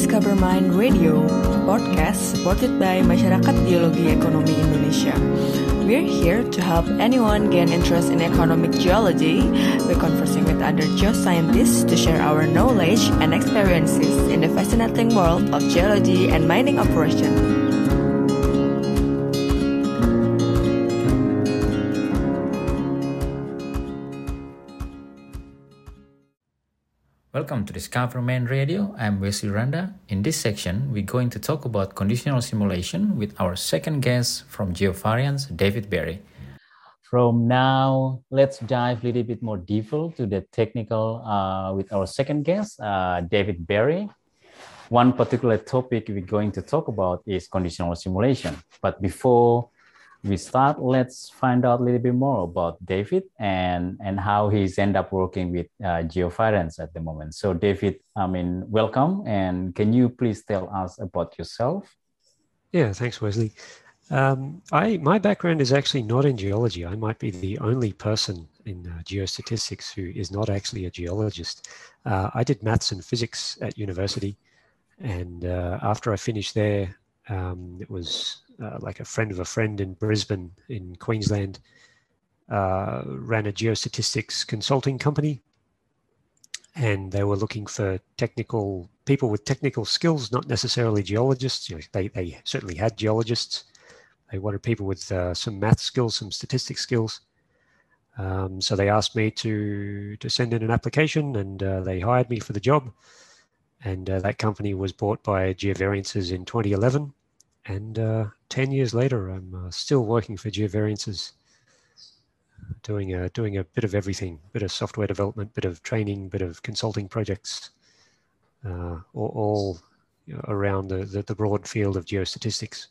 Discover Mind Radio, podcast supported by Masyarakat Geologi Ekonomi Indonesia. We're here to help anyone gain interest in economic geology by conversing with other geoscientists to share our knowledge and experiences in the fascinating world of geology and mining operation. Welcome to DiscoverMine Radio. I'm Wesley Randa. In this section, we're going to talk about conditional simulation with our second guest from Geovariance, David Barry. From now, let's dive a little bit more deeper to the technical uh, with our second guest, uh, David Barry. One particular topic we're going to talk about is conditional simulation. But before we start, let's find out a little bit more about David and, and how he's end up working with uh, Geovariance at the moment. So David, I mean, welcome. And can you please tell us about yourself? Yeah, thanks, Wesley. Um, I my background is actually not in geology. I might be the only person in uh, geostatistics who is not actually a geologist. Uh, I did maths and physics at university, and uh, after I finished there, um, it was uh, like a friend of a friend in Brisbane, in Queensland, uh, ran a geostatistics consulting company. And they were looking for technical people with technical skills, not necessarily geologists. You know, they, they certainly had geologists. They wanted people with uh, some math skills, some statistics skills. Um, so they asked me to to send in an application, and uh, they hired me for the job. And uh, that company was bought by Geovariances in 2011 and uh, 10 years later, I'm uh, still working for Geovariances, doing a, doing a bit of everything, bit of software development, bit of training, bit of consulting projects, uh, all, all around the, the, the broad field of geostatistics.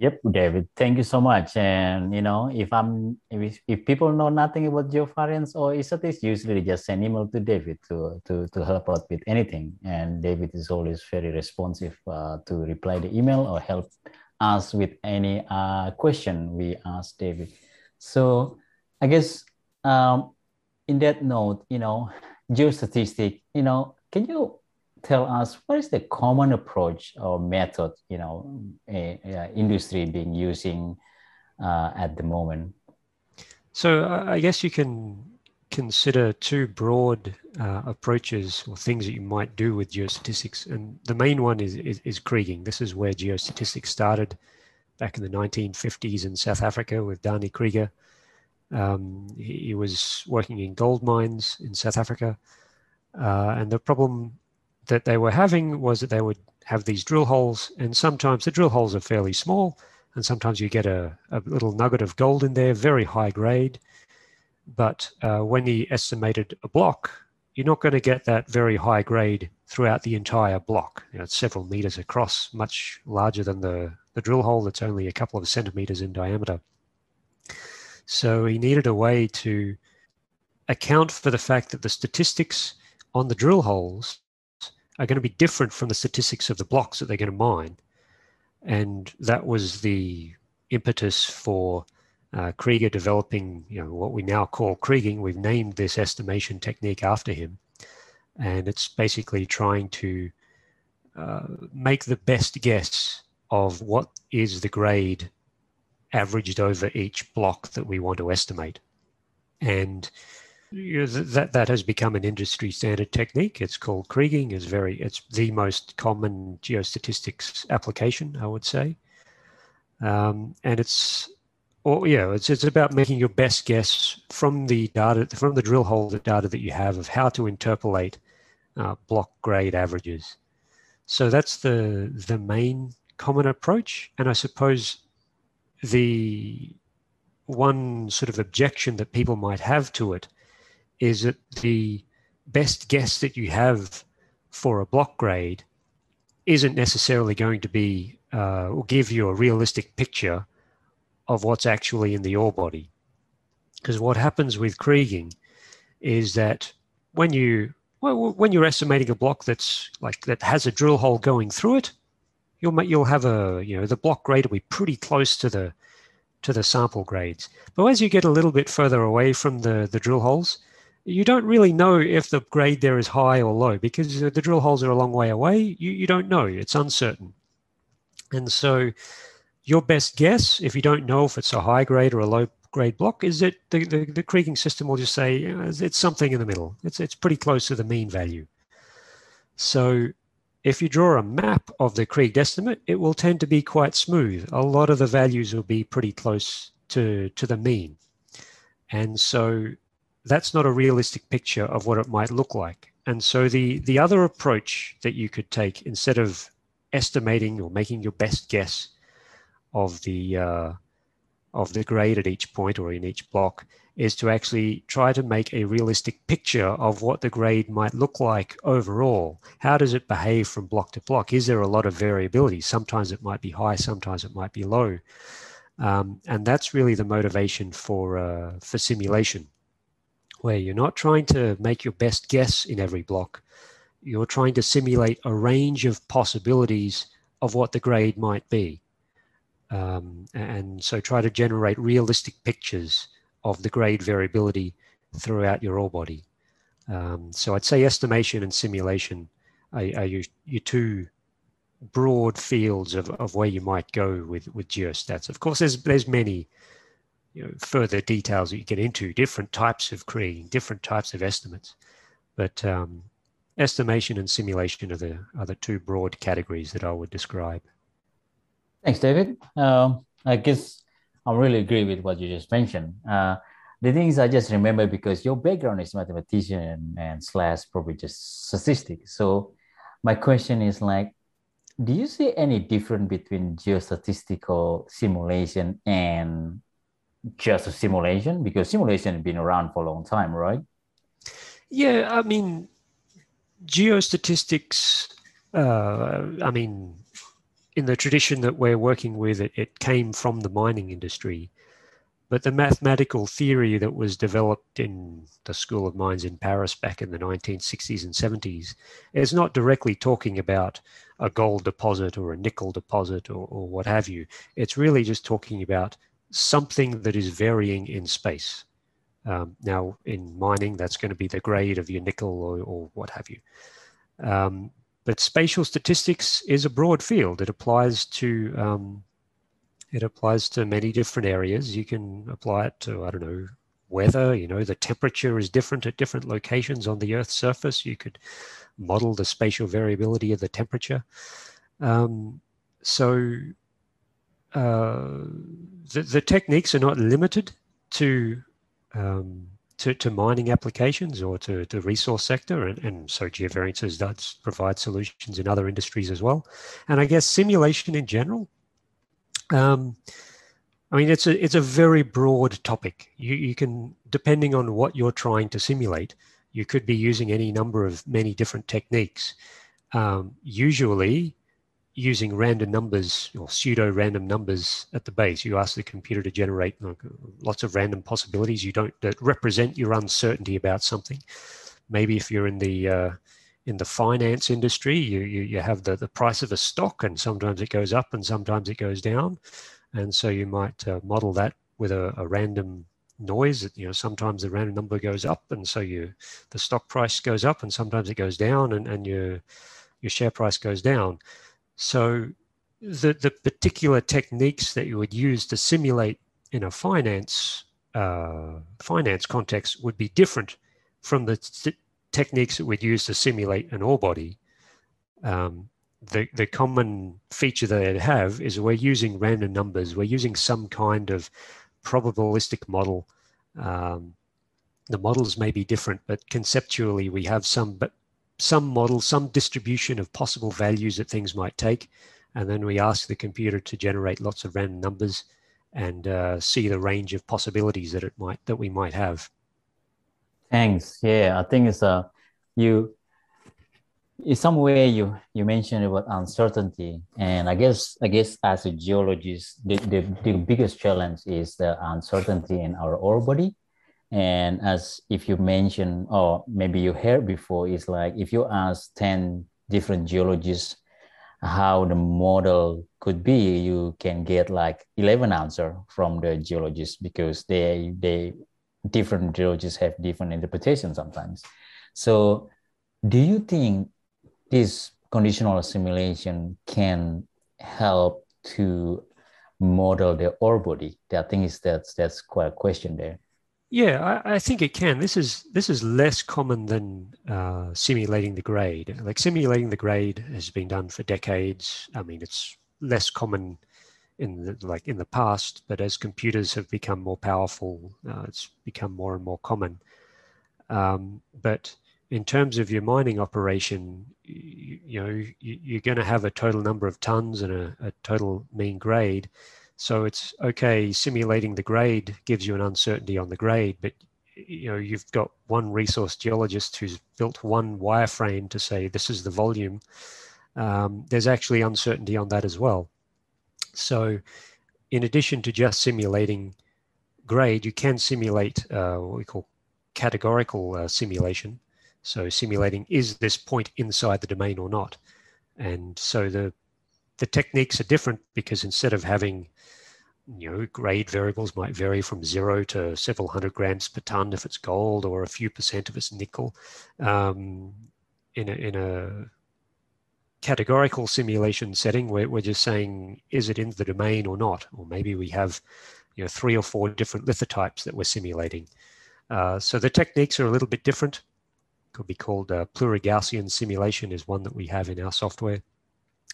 Yep, David. Thank you so much. And you know, if I'm if, if people know nothing about geovariance or statistics, usually just send email to David to to to help out with anything. And David is always very responsive uh, to reply the email or help us with any uh, question we ask David. So I guess um, in that note, you know, geostatistics, you know, can you tell us what is the common approach or method you know a, a industry being using uh, at the moment? So i guess you can consider two broad uh, approaches or things that you might do with geostatistics. And the main one is, is, is kriging. This is where geostatistics started back in the 1950s in south africa with Danie Krige. Um, he, he, was working in gold mines in south africa. Uh, and the problem that they were having was that they would have these drill holes, and sometimes the drill holes are fairly small, and sometimes you get a, a little nugget of gold in there, very high grade. But uh, when he estimated a block, you're not going to get that very high grade throughout the entire block. You know, it's several meters across, much larger than the, the drill hole that's only a couple of centimeters in diameter. So he needed a way to account for the fact that the statistics on the drill holes are going to be different from the statistics of the blocks that they're going to mine. And that was the impetus for uh, Krige developing, you know, what we now call kriging. We've named this estimation technique after him, and it's basically trying to uh, make the best guess of what is the grade averaged over each block that we want to estimate. And that that has become an industry standard technique. It's called kriging. is very it's the most common geostatistics application, I would say. Um, and it's or yeah, it's it's about making your best guess from the data from the drill hole the data that you have of how to interpolate uh, block grade averages. So that's the the main common approach, and I suppose the one sort of objection that people might have to it is that the best guess that you have for a block grade isn't necessarily going to be uh, or give you a realistic picture of what's actually in the ore body. Because what happens with kriging is that when you well, when you're estimating a block that's like that has a drill hole going through it, you'll you'll have a you know the block grade will be pretty close to the to the sample grades. But as you get a little bit further away from the the drill holes, you don't really know if the grade there is high or low because the drill holes are a long way away. You, you don't know, it's uncertain. And so, your best guess, if you don't know if it's a high grade or a low grade block, is that the, the, the kriging system will just say uh, it's something in the middle. It's, it's pretty close to the mean value. So, if you draw a map of the Kriged estimate, it will tend to be quite smooth. A lot of the values will be pretty close to, to the mean. And so that's not a realistic picture of what it might look like. And so the, the other approach that you could take instead of estimating or making your best guess of the uh, of the grade at each point or in each block is to actually try to make a realistic picture of what the grade might look like overall. How does it behave from block to block? Is there a lot of variability? Sometimes it might be high, sometimes it might be low. Um, and that's really the motivation for, uh, for simulation, where you're not trying to make your best guess in every block. You're trying to simulate a range of possibilities of what the grade might be. Um, and so try to generate realistic pictures of the grade variability throughout your ore body. Um, so I'd say estimation and simulation are, are your, your two broad fields of, of where you might go with, with geostats. Of course, there's there's many you know, further details that you get into, different types of kriging, different types of estimates. But um, estimation and simulation are the, are the two broad categories that I would describe. Thanks, David. Um, I guess I really agree with what you just mentioned. Uh, the things I just remember because your background is mathematician and slash probably just statistics. So my question is like, do you see any difference between geostatistical simulation and just a simulation? Because simulation has been around for a long time, right? Yeah, I mean, geostatistics. Uh, I mean, in the tradition that we're working with, it, it came from the mining industry. But the mathematical theory that was developed in the School of Mines in Paris back in the 1960s and 70s is not directly talking about a gold deposit or a nickel deposit or, or what have you. It's really just talking about something that is varying in space. Um, now, in mining, that's going to be the grade of your nickel or, or what have you. Um, but spatial statistics is a broad field. It applies to um, it applies to many different areas. You can apply it to I don't know weather. You know the temperature is different at different locations on the Earth's surface. You could model the spatial variability of the temperature. Um, so uh, the, the techniques are not limited to um, to, to mining applications or to the resource sector. And, and so geovariances does provide solutions in other industries as well. And I guess simulation in general, um, I mean, it's a, it's a very broad topic. You, you can, depending on what you're trying to simulate, you could be using any number of many different techniques. Um, usually, using random numbers or pseudo random numbers at the base. You ask the computer to generate lots of random possibilities you don't that represent your uncertainty about something. Maybe if you're in the uh, in the finance industry, you, you, you have the, the price of a stock, and sometimes it goes up and sometimes it goes down, and so you might uh, model that with a, a random noise. You know, sometimes the random number goes up, and so you the stock price goes up, and sometimes it goes down, and, and your your share price goes down. So the, the particular techniques that you would use to simulate in a finance uh, finance context would be different from the techniques that we'd use to simulate an ore body. Um, the, the common feature that they have is we're using random numbers. We're using some kind of probabilistic model. Um, the models may be different, but conceptually we have some but some model, some distribution of possible values that things might take. And then we ask the computer to generate lots of random numbers and uh, see the range of possibilities that it might that we might have. Thanks. Yeah, I think it's a uh, you in some way you you mentioned about uncertainty and i guess i guess as a geologist the, the, the biggest challenge is the uncertainty in our ore body and as if you mentioned, or maybe you heard before, is like if you ask 10 different geologists how the model could be, you can get like 11 answer from the geologists because they they different geologists have different interpretations sometimes. So, do you think this conditional simulation can help to model the ore body? I think is that's that's quite a question there. Yeah, I, I, think it can. This is this is less common than uh, simulating the grade. Like simulating the grade has been done for decades. I mean, it's less common in the, like in the past, but as computers have become more powerful, uh, it's become more and more common. Um, but in terms of your mining operation, you, you know you, are going to have a total number of tons and a, a total mean grade so it's okay, simulating the grade gives you an uncertainty on the grade, but you know, you've got one resource geologist who's built one wireframe to say this is the volume. Um, there's actually uncertainty on that as well. So in addition to just simulating grade, you can simulate uh, what we call categorical uh, simulation. So simulating is this point inside the domain or not? And so the the techniques are different because instead of having you know, grade variables might vary from zero to several hundred grams per ton if it's gold, or a few percent if it's nickel. Um, in a in a categorical simulation setting, where we're just saying, is it in the domain or not? Or maybe we have, you know, three or four different lithotypes that we're simulating. Uh, so the techniques are a little bit different. Could be called uh, plurigaussian simulation is one that we have in our software.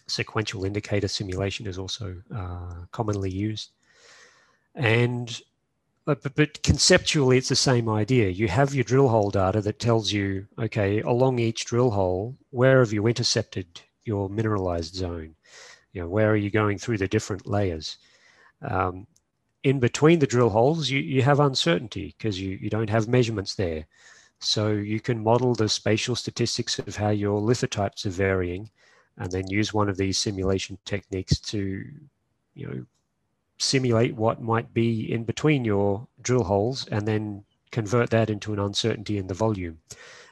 Sequential indicator simulation is also uh, commonly used. And but, but conceptually, it's the same idea. You have your drill hole data that tells you, okay, along each drill hole, where have you intercepted your mineralized zone? You know, where are you going through the different layers? Um, in between the drill holes, you, you have uncertainty because you, you don't have measurements there. So you can model the spatial statistics of how your lithotypes are varying and then use one of these simulation techniques to, you know, simulate what might be in between your drill holes and then convert that into an uncertainty in the volume.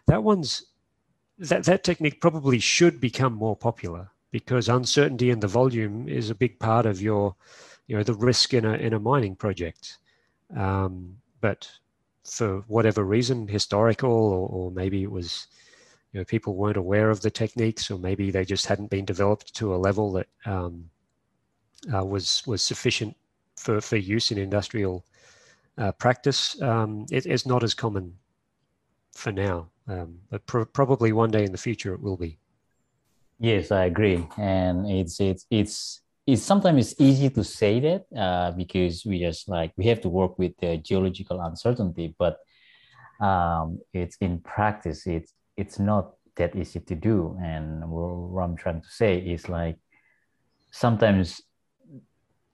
That one's that that technique probably should become more popular because uncertainty in the volume is a big part of your you know the risk in a in a mining project. Um, but for whatever reason, historical or, or maybe it was you know people weren't aware of the techniques or maybe they just hadn't been developed to a level that um, uh, was was sufficient for, for use in industrial uh, practice. Um, it, it's not as common for now, um, but probably one day in the future it will be. Yes, I agree, and it's it's it's it's sometimes it's easy to say that uh, because we just like we have to work with the geological uncertainty, but um, it's in practice it's it's not that easy to do. And what I'm trying to say is like sometimes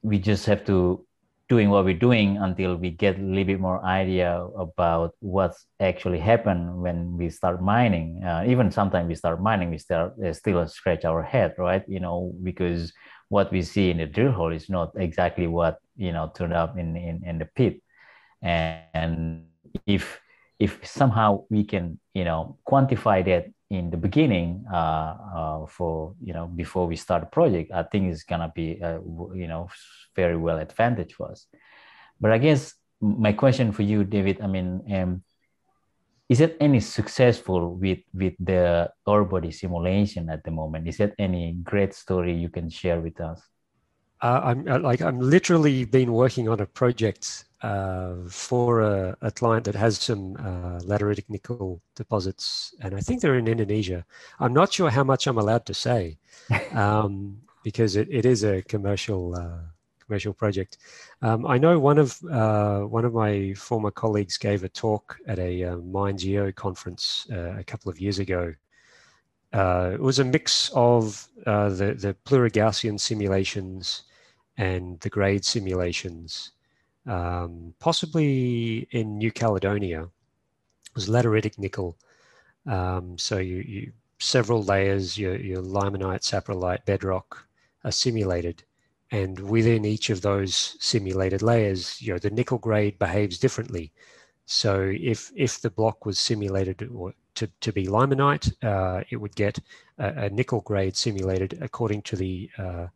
we just have to doing what we're doing until we get a little bit more idea about what's actually happened when we start mining. Uh, even sometimes we start mining, we start uh, still scratch our head, right? You know, because what we see in the drill hole is not exactly what you know turned up in in, in the pit, and, and if if somehow we can you know quantify that in the beginning uh, uh, for you know before we start a project i think it's gonna be uh, you know very well advantage for us. But i guess my question for you david i mean um, is it any successful with with the ore body simulation at the moment? Is it any great story you can share with us? Uh, i'm uh, like i'm literally been working on a project uh, for a, a, client that has some uh, lateritic nickel deposits, and I think they're in Indonesia. I'm not sure how much I'm allowed to say um, because it, it is a commercial uh, commercial project. Um, I know one of uh, one of my former colleagues gave a talk at a uh, MineGeo conference uh, a couple of years ago. it was a mix of the the plurigaussian simulations and the grade simulations um, possibly in New Caledonia, was lateritic nickel. Um, so you, you, several layers, your, your limonite, saprolite, bedrock are simulated. And within each of those simulated layers, you know, the nickel grade behaves differently. So if if the block was simulated to, to be limonite, uh, it would get a, a, nickel grade simulated according to the uh,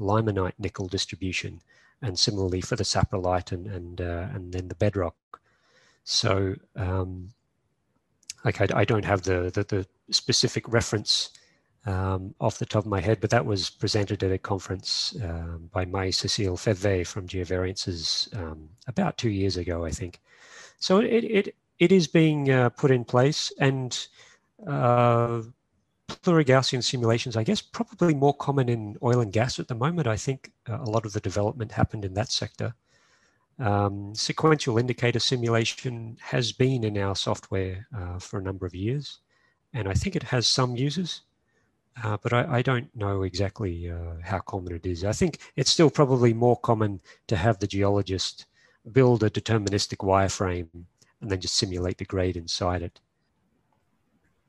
limonite nickel distribution and similarly for the saprolite and and uh, and then the bedrock. So, um, like I, I, don't have the, the, the specific reference um, off the top of my head, but that was presented at a conference um, by Marie-Cécile Febvre from Geovariances um, about two years ago, I think. So it, it, it is being uh, put in place and uh, plurigaussian simulations, I guess, probably more common in oil and gas at the moment. I think uh, a lot of the development happened in that sector. Um, sequential indicator simulation has been in our software uh, for a number of years, and I think it has some users, uh, but I, I, don't know exactly uh, how common it is. I think it's still probably more common to have the geologist build a deterministic wireframe and then just simulate the grade inside it.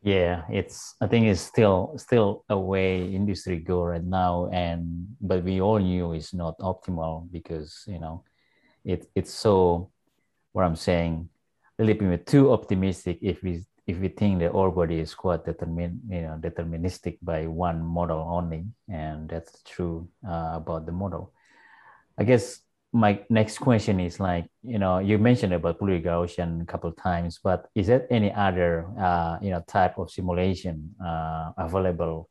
Yeah, it's I think it's still still a way industry go right now, and but we all knew it's not optimal because you know it it's so what I'm saying a little bit too optimistic if we if we think the ore body is quite determin you know deterministic by one model only, and that's true uh, about the model. I guess my next question is like you know you mentioned about plurigaussian a couple of times but is there any other uh, you know type of simulation uh, available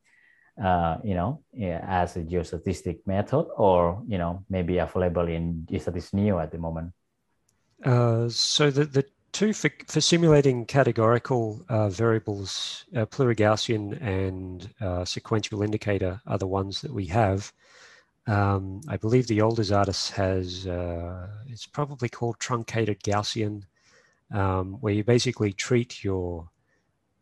uh, you know as a geostatistic method or you know maybe available in Isatis.neo at the moment? Uh, so the, the two for, for simulating categorical uh, variables uh, plurigaussian and sequential indicator are the ones that we have um, I believe the older Isatis has, uh, it's probably called truncated Gaussian, um, where you basically treat your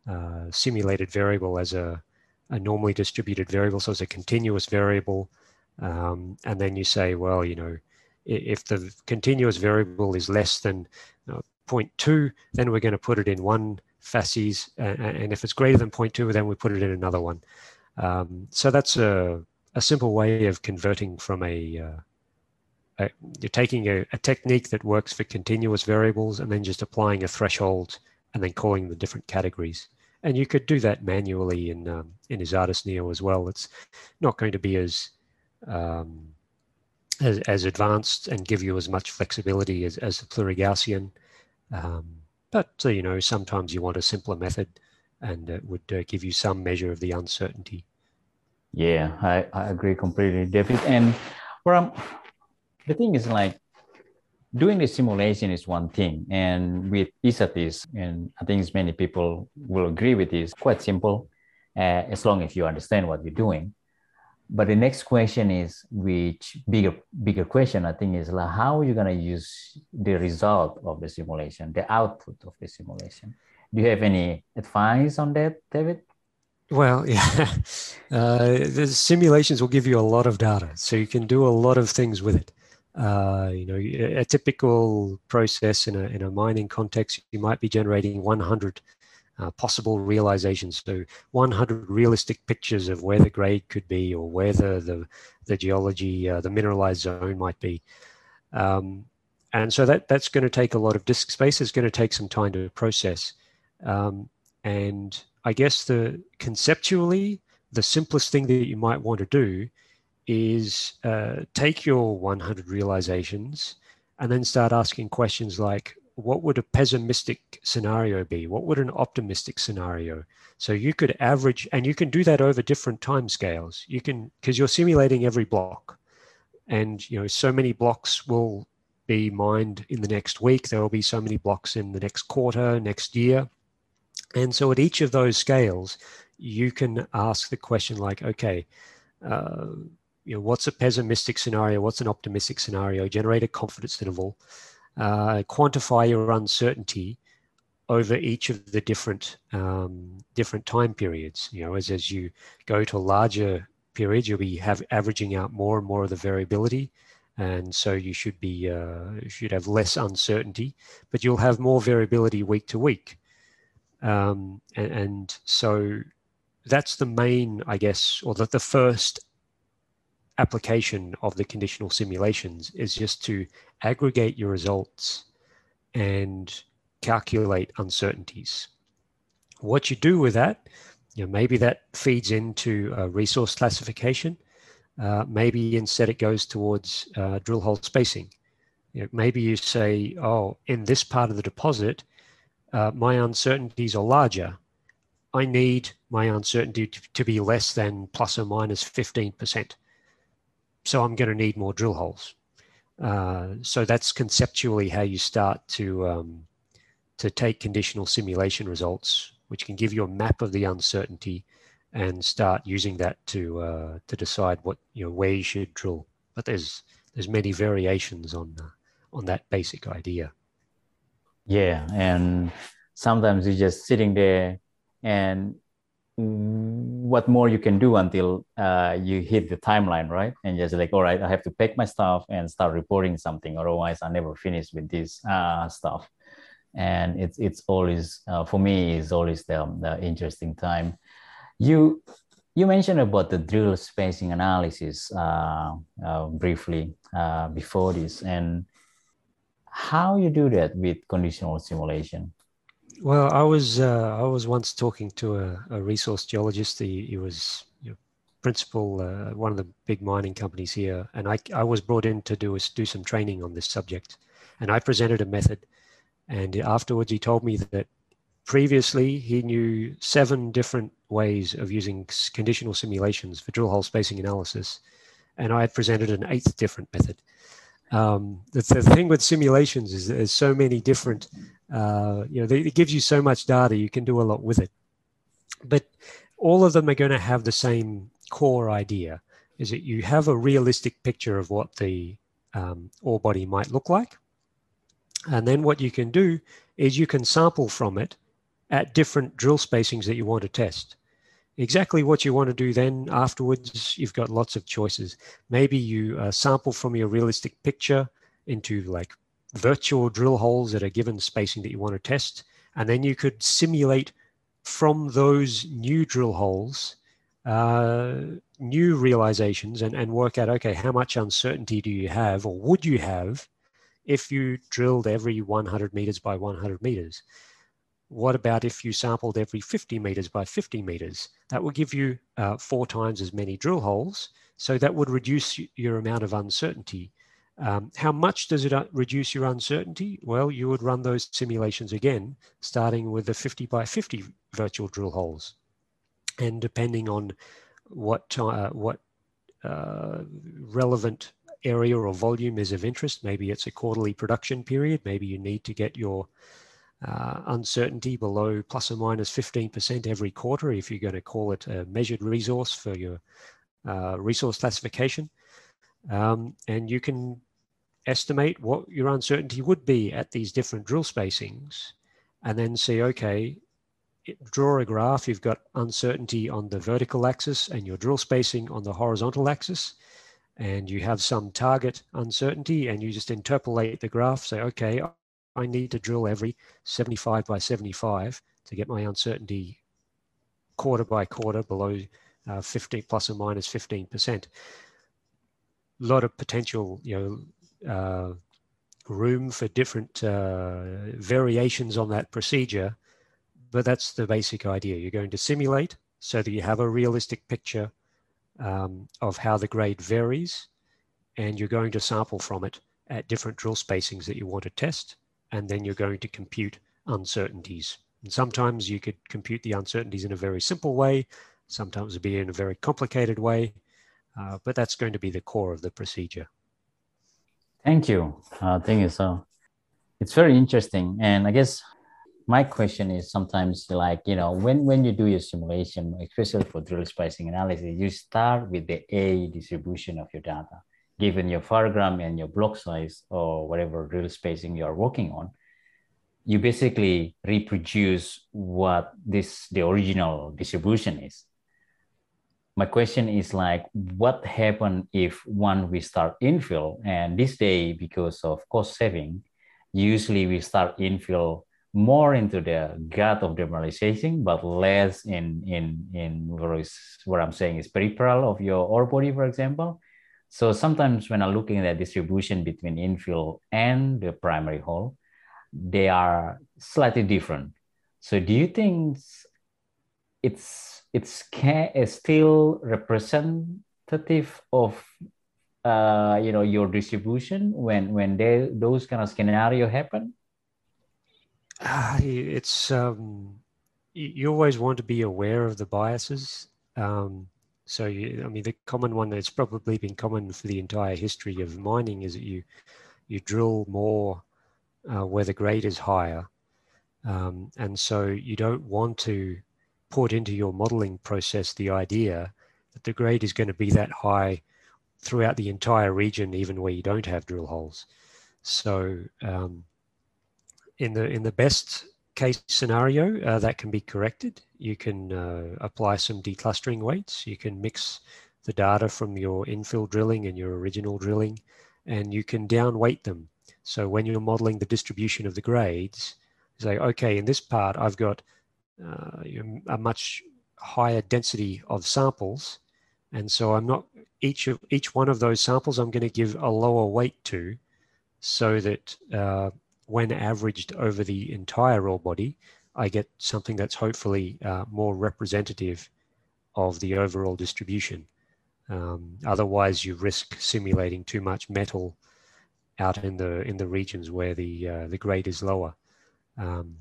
uh, simulated variable as a, a, normally distributed variable, so it's a continuous variable. Um, and then you say, well, you know, if the continuous variable is less than uh, 0.2, then we're going to put it in one facies. and if it's greater than 0.2, then we put it in another one. Um, so that's a a simple way of converting from a, uh, a you're taking a, a, technique that works for continuous variables and then just applying a threshold and then calling the different categories. And you could do that manually in um, in Isatis.neo as well. It's not going to be as um, as, as, advanced and give you as much flexibility as, as the plurigaussian. Um, but so, you know, sometimes you want a simpler method and it would uh, give you some measure of the uncertainty. Yeah, I, I agree completely, David. And from the thing is like doing the simulation is one thing, and with ISATIS, and I think many people will agree with this, quite simple, uh, as long as you understand what you're doing. But the next question is, which bigger bigger question I think is like how are you gonna use the result of the simulation, the output of the simulation? Do you have any advice on that, David? Well, yeah, uh, the simulations will give you a lot of data, so you can do a lot of things with it. Uh, you know, a typical process in a in a mining context, you might be generating 100 uh, possible realizations, so 100 realistic pictures of where the grade could be or where the the, the geology, uh, the mineralized zone might be. Um, and so that that's going to take a lot of disk space. It's going to take some time to process, um, and I guess the conceptually, the simplest thing that you might want to do is uh, take your 100 realizations and then start asking questions like, what would a pessimistic scenario be? What would an optimistic scenario? So you could average, and you can do that over different time scales. You can, because you're simulating every block, and you know so many blocks will be mined in the next week. There will be so many blocks in the next quarter, next year. And so at each of those scales, you can ask the question like, okay, uh, you know, what's a pessimistic scenario? What's an optimistic scenario? Generate a confidence interval, uh, quantify your uncertainty over each of the different um, different time periods. You know, as as you go to larger periods, you'll be have averaging out more and more of the variability, and so you should be uh, should have less uncertainty, but you'll have more variability week to week. Um, and, and, so that's the main, I guess, or the, the first application of the conditional simulations is just to aggregate your results and calculate uncertainties. What you do with that, you know, maybe that feeds into a resource classification. Uh, maybe instead it goes towards uh, drill hole spacing. You know, maybe you say, oh, in this part of the deposit, uh, my uncertainties are larger. I need my uncertainty to, be less than plus or minus 15%. So I'm going to need more drill holes. Uh, so that's conceptually how you start to um, to take conditional simulation results, which can give you a map of the uncertainty, and start using that to uh, to decide what you know where you should drill. But there's there's many variations on uh, on that basic idea. Yeah, and sometimes you're just sitting there and what more you can do until uh, you hit the timeline, right? And just like, all right, I have to pack my stuff and start reporting something. Otherwise, I never finish with this uh, stuff. And it's it's always uh, for me is always the, the interesting time. You you mentioned about the drill spacing analysis uh, uh, briefly uh, before this, and how you do that with conditional simulation. Well, I was uh, I was once talking to a, a resource geologist. He, he was you know, principal uh, one of the big mining companies here, and I I was brought in to do do some training on this subject, and I presented a method, and afterwards he told me that previously he knew seven different ways of using conditional simulations for drill hole spacing analysis, and I had presented an eighth different method. Um, the, thing with simulations is there's so many different uh, you know, it gives you so much data, you can do a lot with it. But all of them are going to have the same core idea is that you have a realistic picture of what the um, ore body might look like. And then what you can do is you can sample from it at different drill spacings that you want to test. Exactly what you want to do then afterwards, you've got lots of choices. Maybe you uh, sample from your realistic picture into like virtual drill holes at a given spacing that you want to test. And then you could simulate from those new drill holes uh, new realizations and, and work out okay, how much uncertainty do you have or would you have if you drilled every 100 meters by 100 meters? What about if you sampled every 50 meters by 50 meters? That would give you uh, four times as many drill holes. So that would reduce your amount of uncertainty. Um, how much does it uh, reduce your uncertainty? Well, you would run those simulations again, starting with the 50 by 50 virtual drill holes. And depending on what, uh, what uh, relevant area or volume is of interest, maybe it's a quarterly production period, maybe you need to get your uh, uncertainty below plus or minus 15% every quarter if you're going to call it a measured resource for your uh, resource classification. Um, and you can estimate what your uncertainty would be at these different drill spacings and then see, okay, draw a graph, you've got uncertainty on the vertical axis and your drill spacing on the horizontal axis, and you have some target uncertainty and you just interpolate the graph, say, okay, I need to drill every 75 by 75 to get my uncertainty quarter by quarter below uh, 50 plus or minus 15%. A lot of potential, you know, uh, room for different uh, variations on that procedure, but that's the basic idea. You're going to simulate so that you have a realistic picture um, of how the grade varies, and you're going to sample from it at different drill spacings that you want to test, and then you're going to compute uncertainties. And sometimes you could compute the uncertainties in a very simple way, sometimes it'd be in a very complicated way, uh, but that's going to be the core of the procedure. Thank you. Uh, thank you. So it's very interesting. And I guess my question is sometimes like, you know, when, when you do your simulation, especially for drill spacing analysis, you start with the A distribution of your data, given your variogram and your block size or whatever drill spacing you're working on. You basically reproduce what this the original distribution is my question is like what happen if one we start infill and this day because of cost saving usually we start infill more into the gut of the mineralization but less in in in what, is, what i'm saying is peripheral of your ore body for example so sometimes when i'm looking at distribution between infill and the primary hole they are slightly different so do you think it's it's still representative of uh, you know your distribution when when they those kind of scenario happen? Uh, it's um, you always want to be aware of the biases. Um, so, you, I mean, the common one that's probably been common for the entire history of mining is that you you drill more uh, where the grade is higher, um, and so you don't want to put into your modeling process the idea that the grade is going to be that high throughout the entire region, even where you don't have drill holes. So, um, in the in the best case scenario, uh, that can be corrected. You can uh, apply some declustering weights. You can mix the data from your infill drilling and your original drilling, and you can downweight them. So when you're modeling the distribution of the grades, say, okay, in this part, I've got uh, a much higher density of samples. And so I'm not each of each one of those samples, I'm going to give a lower weight to so that uh, when averaged over the entire ore body, I get something that's hopefully uh, more representative of the overall distribution. Um, otherwise, you risk simulating too much metal out in the in the regions where the uh, the grade is lower. Um,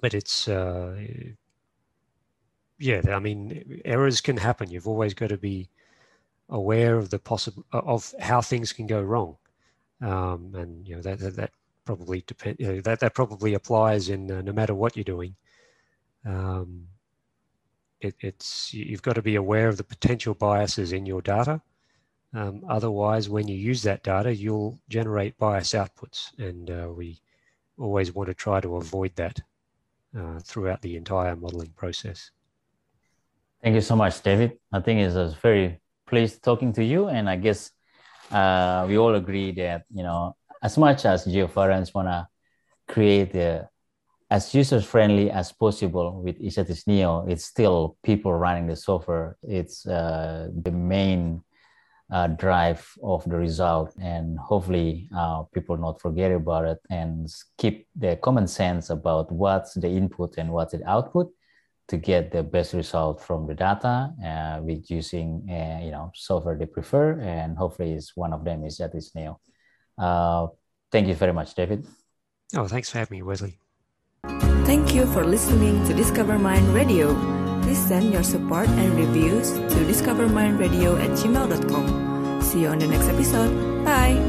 but it's uh, yeah, I mean, errors can happen. You've always got to be aware of the possible of how things can go wrong, um, and you know that, that, that probably depend. You know, that that probably applies in uh, no matter what you're doing. Um, it, it's you've got to be aware of the potential biases in your data. Um, otherwise, when you use that data, you'll generate bias outputs, and uh, we always want to try to avoid that uh, throughout the entire modeling process. Thank you so much, David. I think it's a very pleased talking to you, and I guess uh, we all agree that you know as much as Geovariances want to create the as user friendly as possible with Isatis.neo, it's still people running the software. It's uh, the main uh, drive of the result, and hopefully uh, people not forget about it and keep the common sense about what's the input and what's the output to get the best result from the data uh, with using uh, you know software they prefer, and hopefully, is one of them is Isatis.neo. Uh, thank you very much, David. Oh, thanks for having me, Wesley. Thank you for listening to DiscoverMine Radio. Please send your support and reviews to discovermineradio at gmail.com. See you on the next episode. Bye.